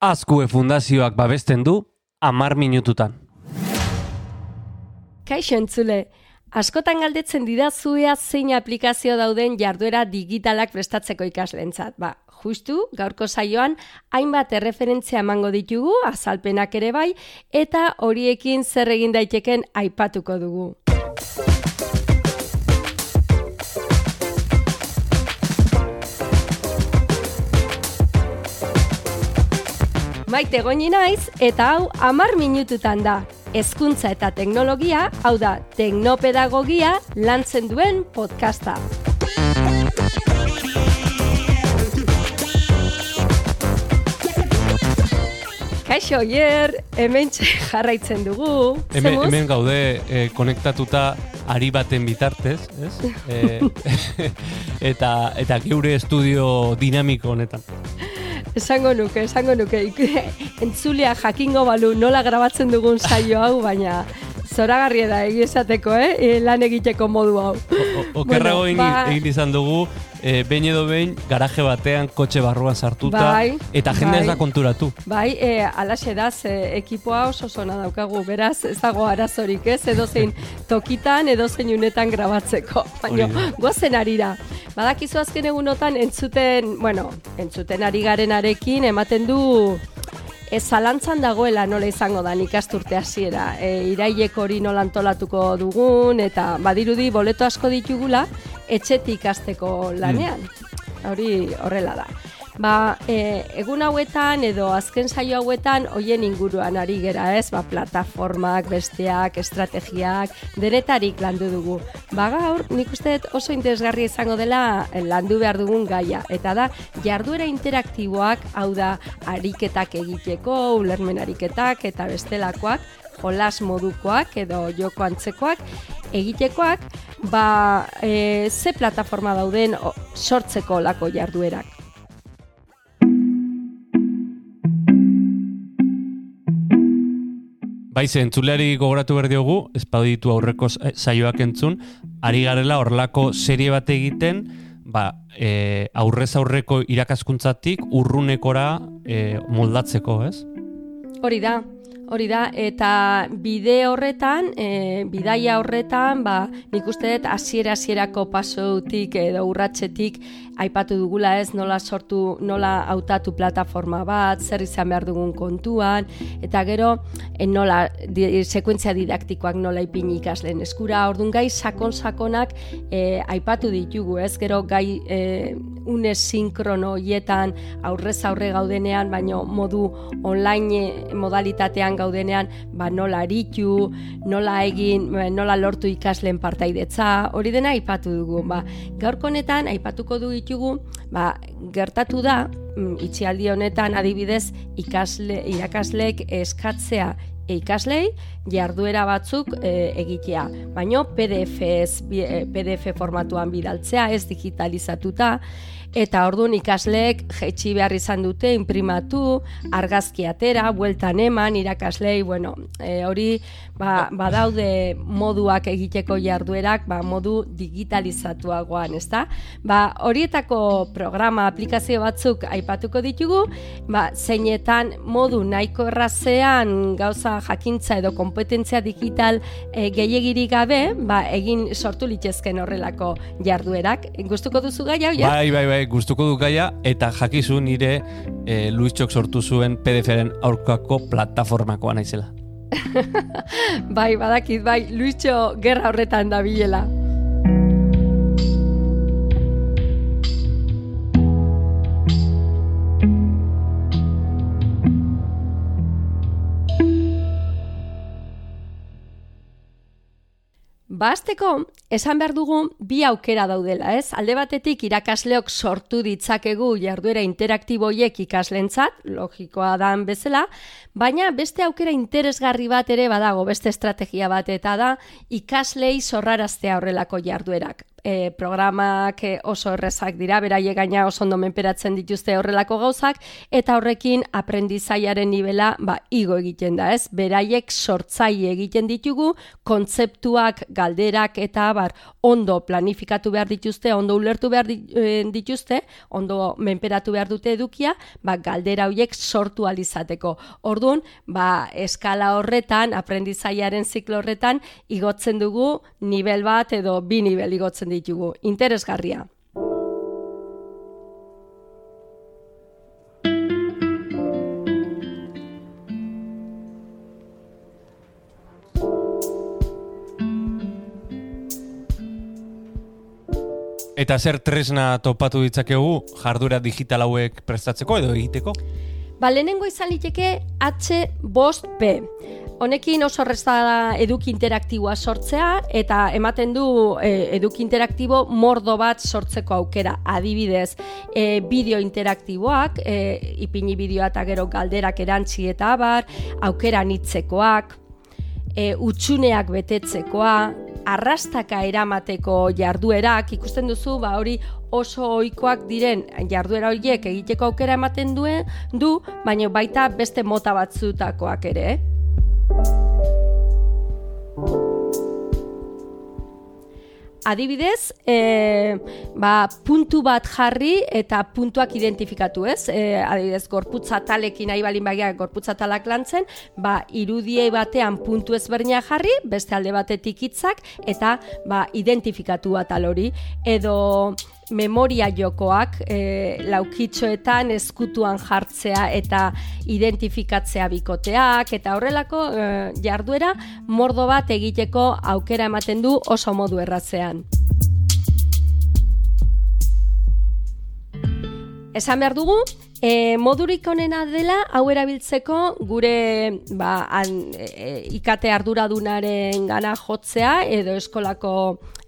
Azkue Fundazioak babesten du amar minututan. Kaixo entzule, askotan galdetzen didazuea zein aplikazio dauden jarduera digitalak prestatzeko ikaslentzat. Ba, justu, gaurko saioan, hainbat erreferentzia emango ditugu, azalpenak ere bai, eta horiekin zer egin daiteken aipatuko dugu. Maite goni naiz eta hau amar minututan da. Hezkuntza eta teknologia, hau da, teknopedagogia lantzen duen podcasta. Kaixo, hier, hemen jarraitzen dugu. Hemen, hemen gaude eh, konektatuta ari baten bitartez, ez? Eh, eta, eta geure estudio dinamiko honetan. Esango nuke, esango nuke. Entzulia jakingo balu nola grabatzen dugun saio hau, baina zoragarria da egizateko, eh? E, lan egiteko modu hau. Okerrago bueno, ba... egin izan dugu, e, behin edo behin garaje batean kotxe barruan sartuta bai, eta jende bai, ez da konturatu. Bai, e, alaxe da, ze, ekipoa oso zona daukagu, beraz ez dago arazorik ez, edo zein tokitan, edo zein unetan grabatzeko. Baina, gozen arira. Badakizu azken egunotan entzuten, bueno, entzuten ari garenarekin ematen du Ez zalantzan dagoela nola izango da ikasturte hasiera. E, iraiek hori nola antolatuko dugun eta badirudi boleto asko ditugula etxetik ikasteko lanean. Mm. Hori horrela da. Ba, e, egun hauetan edo azken saio hauetan hoien inguruan ari gera, ez? Ba, plataformak, besteak, estrategiak, denetarik landu dugu. Ba, gaur, nik uste oso interesgarria izango dela landu behar dugun gaia. Eta da, jarduera interaktiboak, hau da, ariketak egiteko, ulermen ariketak eta bestelakoak, jolas modukoak edo joko antzekoak, egitekoak, ba, e, ze plataforma dauden sortzeko lako jarduerak. Baize, entzuleari gogoratu behar diogu, ez ditu aurreko saioak entzun, ari garela horrelako serie bat egiten, ba, e, aurrez aurreko irakaskuntzatik urrunekora e, moldatzeko, ez? Hori da, hori da, eta bide horretan, e, bidaia horretan, ba, nik uste dut hasiera-hasierako pasoutik edo urratxetik aipatu dugula ez nola sortu, nola hautatu plataforma bat, zer izan behar dugun kontuan, eta gero en nola di, sekuentzia didaktikoak nola ipini ikasleen eskura, orduan gai sakon-sakonak e, aipatu ditugu ez, gero gai e, une sinkrono hietan aurrez aurre gaudenean, baino modu online modalitatean gaudenean, ba nola aritu, nola egin, nola lortu ikasleen partaidetza, hori dena aipatu dugu, ba, gaurko honetan aipatuko du ditugu, ba, gertatu da, mm, itxialdi honetan adibidez ikasle, irakaslek eskatzea e ikaslei jarduera batzuk e, egitea. Baino PDF, ez, PDF formatuan bidaltzea, ez digitalizatuta, eta orduan ikasleek jetxi behar izan dute imprimatu, argazki atera, bueltan eman, irakaslei, bueno, e, hori ba, badaude moduak egiteko jarduerak, ba, modu digitalizatuagoan, ezta? Ba, horietako programa, aplikazio batzuk aipatuko ditugu, ba, zeinetan modu nahiko errazean gauza jakintza edo kompetentzia digital e, gehiagirik gabe, ba, egin sortu litzezken horrelako jarduerak. Gustuko duzu gai hau, ja? Bai, bai, bai, gustuko du gaia, eta jakizu nire e, Luis Txok sortu zuen PDF-ren aurkako plataformakoa naizela. bai, badakit, bai, Luitxo gerra horretan da Basteko, esan behar dugu bi aukera daudela, ez? Alde batetik irakasleok sortu ditzakegu jarduera interaktiboiek ikaslentzat, logikoa dan bezala, baina beste aukera interesgarri bat ere badago, beste estrategia bat eta da ikaslei zorraraztea horrelako jarduerak. e, programak e, oso errezak dira, beraie gaina oso ondo menperatzen dituzte horrelako gauzak, eta horrekin aprendizaiaren nivela ba, igo egiten da, ez? Beraiek sortzai egiten ditugu, kontzeptuak, galderak eta bar ondo planifikatu behar dituzte, ondo ulertu behar e, dituzte, ondo menperatu behar dute edukia, ba, galdera horiek sortu alizateko. Orduan, ba, eskala horretan, aprendizaiaren ziklo horretan, igotzen dugu nivel bat edo bi nivel igotzen ditugu. Interesgarria. Eta zer tresna topatu ditzakegu jardura digital hauek prestatzeko edo egiteko? Ba, lehenengo izan liteke H bost P. Honekin oso resta da eduki interaktiboa sortzea eta ematen du e, eduki interaktibo mordo bat sortzeko aukera. Adibidez, e, bideo interaktiboak, e, ipini bideoa eta gero galderak erantzi eta abar, aukera nitzekoak, e, utxuneak betetzekoa, arrastaka eramateko jarduerak. Ikusten duzu ba hori oso ohikoak diren jarduera horiek egiteko aukera ematen duen du baina baita beste mota batzutakoak ere Adibidez, e, ba, puntu bat jarri eta puntuak identifikatu, ez? E, adibidez, gorputza talekin nahi balin bagia gorputza talak lantzen, ba, irudie batean puntu ezberdina jarri, beste alde batetik hitzak eta ba, identifikatu atal hori. Edo memoria jokoak e, laukitxoetan eskutuan jartzea eta identifikatzea bikoteak eta horrelako e, jarduera mordo bat egiteko aukera ematen du oso modu errazean. Esan behar dugu, E, modurik onena dela hau erabiltzeko gure ba, an, e, ikate arduradunaren gana jotzea edo eskolako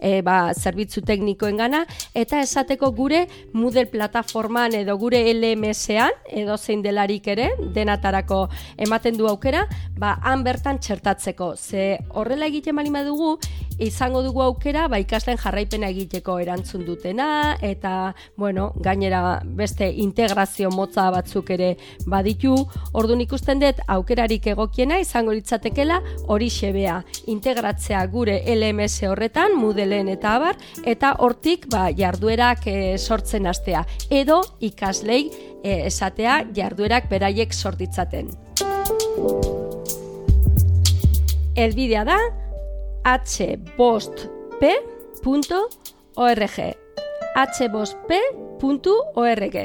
e, ba, zerbitzu teknikoen gana eta esateko gure Moodle plataforman edo gure LMS-ean edo zein delarik ere denatarako ematen du aukera ba, han bertan txertatzeko. Ze horrela egiten bali dugu izango dugu aukera ba, ikasten jarraipena egiteko erantzun dutena eta bueno, gainera beste integrazio motza batzuk ere baditu, ordun ikusten dut aukerarik egokiena izango litzatekela hori xebea, integratzea gure LMS horretan, Moodleen eta abar, eta hortik ba, jarduerak e, sortzen hastea edo ikaslei e, esatea jarduerak beraiek sortitzaten. Elbidea da hbostp.org hbostp.org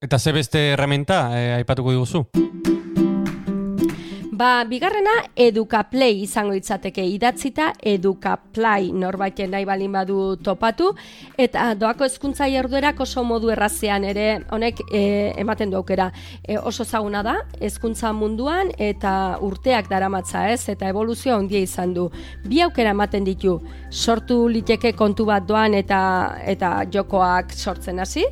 Eta ze beste herramienta eh, aipatuko diguzu? Ba, bigarrena Educaplay izango itzateke idatzita Educaplay norbaiten nahi balin badu topatu. Eta doako hezkuntza jarduerak oso modu errazean ere honek e, ematen du aukera. E, oso zaguna da hezkuntza munduan eta urteak daramatza ez? Eta evoluzioa handia izan du. Bi aukera ematen ditu. Sortu liteke kontu bat doan eta eta jokoak sortzen hasi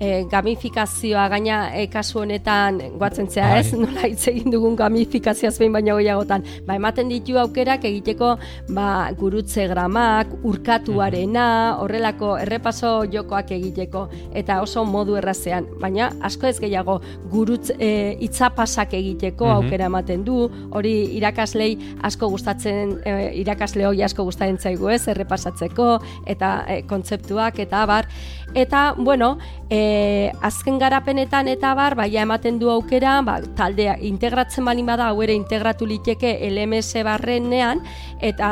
e, gamifikazioa gaina e, kasu honetan guatzen zea ez, bai. nola hitz egin dugun gamifikazioa zein baina goiagotan, ba, ematen ditu aukerak egiteko ba, gurutze gramak, urkatuarena, horrelako errepaso jokoak egiteko, eta oso modu errazean, baina asko ez gehiago gurutz e, itzapasak egiteko mhm. aukera ematen du, hori irakaslei asko gustatzen, e, irakasle hori asko gustatzen zaigu ez, errepasatzeko, eta e, kontzeptuak, eta abar, eta, bueno, e, azken garapenetan eta bar, baia ematen du aukera, ba, taldea integratzen balin bada, hau ere integratu liteke LMS barrenean, eta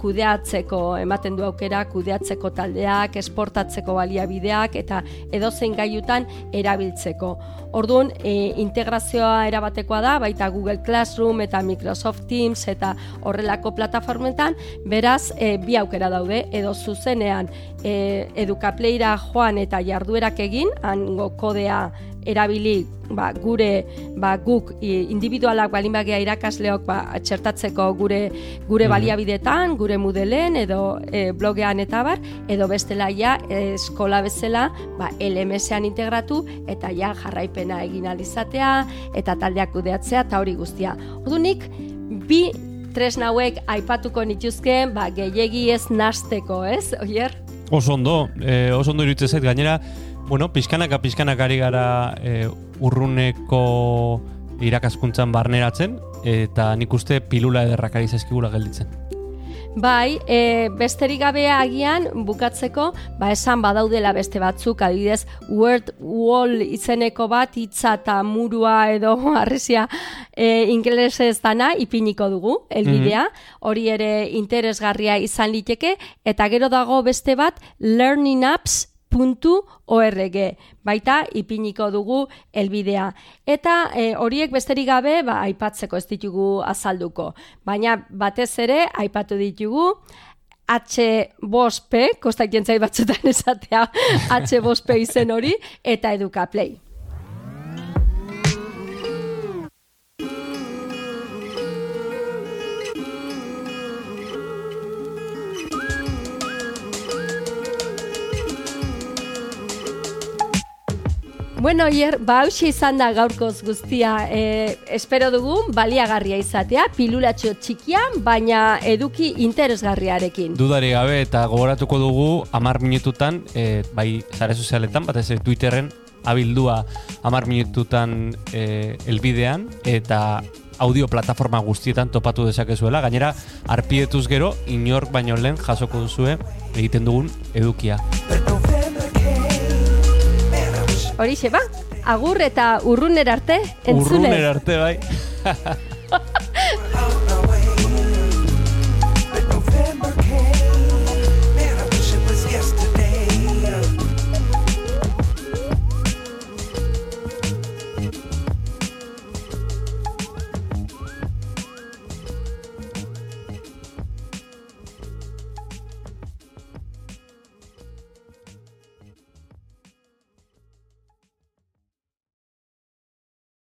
kudeatzeko, ematen du aukera, kudeatzeko taldeak, esportatzeko baliabideak, eta edozein gaiutan erabiltzeko. Orduan, e, integrazioa erabatekoa da, baita Google Classroom eta Microsoft Teams eta horrelako plataformetan, beraz, e, bi aukera daude, edo zuzenean e, edukapleira joan eta jarduerak egin, hango kodea erabili ba, gure ba, guk individualak balin bagia irakasleok ba, txertatzeko gure gure mhm. baliabidetan, gure mudelen edo e, blogean eta bar, edo bestela ja eskola bezala ba, LMS-ean integratu eta ja jarraipena egin alizatea eta taldeak kudeatzea eta hori guztia. Ordunik, bi tresna hauek aipatuko nituzke, ba, gehiegi ez nasteko, ez, oier? Oso ondo, e, oso ondo iruditzen zait, gainera, bueno, pizkanaka pizkanak ari gara e, urruneko irakaskuntzan barneratzen, eta nik uste pilula ederrak ari zaizkigula gelditzen. Bai, e, besterik gabe agian bukatzeko, ba esan badaudela beste batzuk, adibidez, word wall izeneko bat hitza eta murua edo harresia e, ingelesez dana ipiniko dugu, elbidea, hori ere interesgarria izan liteke, eta gero dago beste bat, learning apps .org. Baita ipiniko dugu helbidea. Eta e, horiek besterik gabe ba aipatzeko ez ditugu azalduko. Baina batez ere aipatu ditugu H bospe, kostaiten zait batzutan esatea H bospe izen hori eta edukaplay. Bueno, hier, ba, izan da gaurkoz guztia. E, espero dugu, baliagarria izatea, pilulatxo txikian, baina eduki interesgarriarekin. Dudari gabe, eta gogoratuko dugu, amar minututan, e, bai, zare sozialetan, bat ez Twitterren, abildua amar minututan e, elbidean, eta audio plataforma guztietan topatu dezakezuela. Gainera, arpietuz gero, inork baino lehen jasoko duzue egiten dugun edukia. Horixe ba, agur eta urruner arte, entzule. Urruner arte, bai.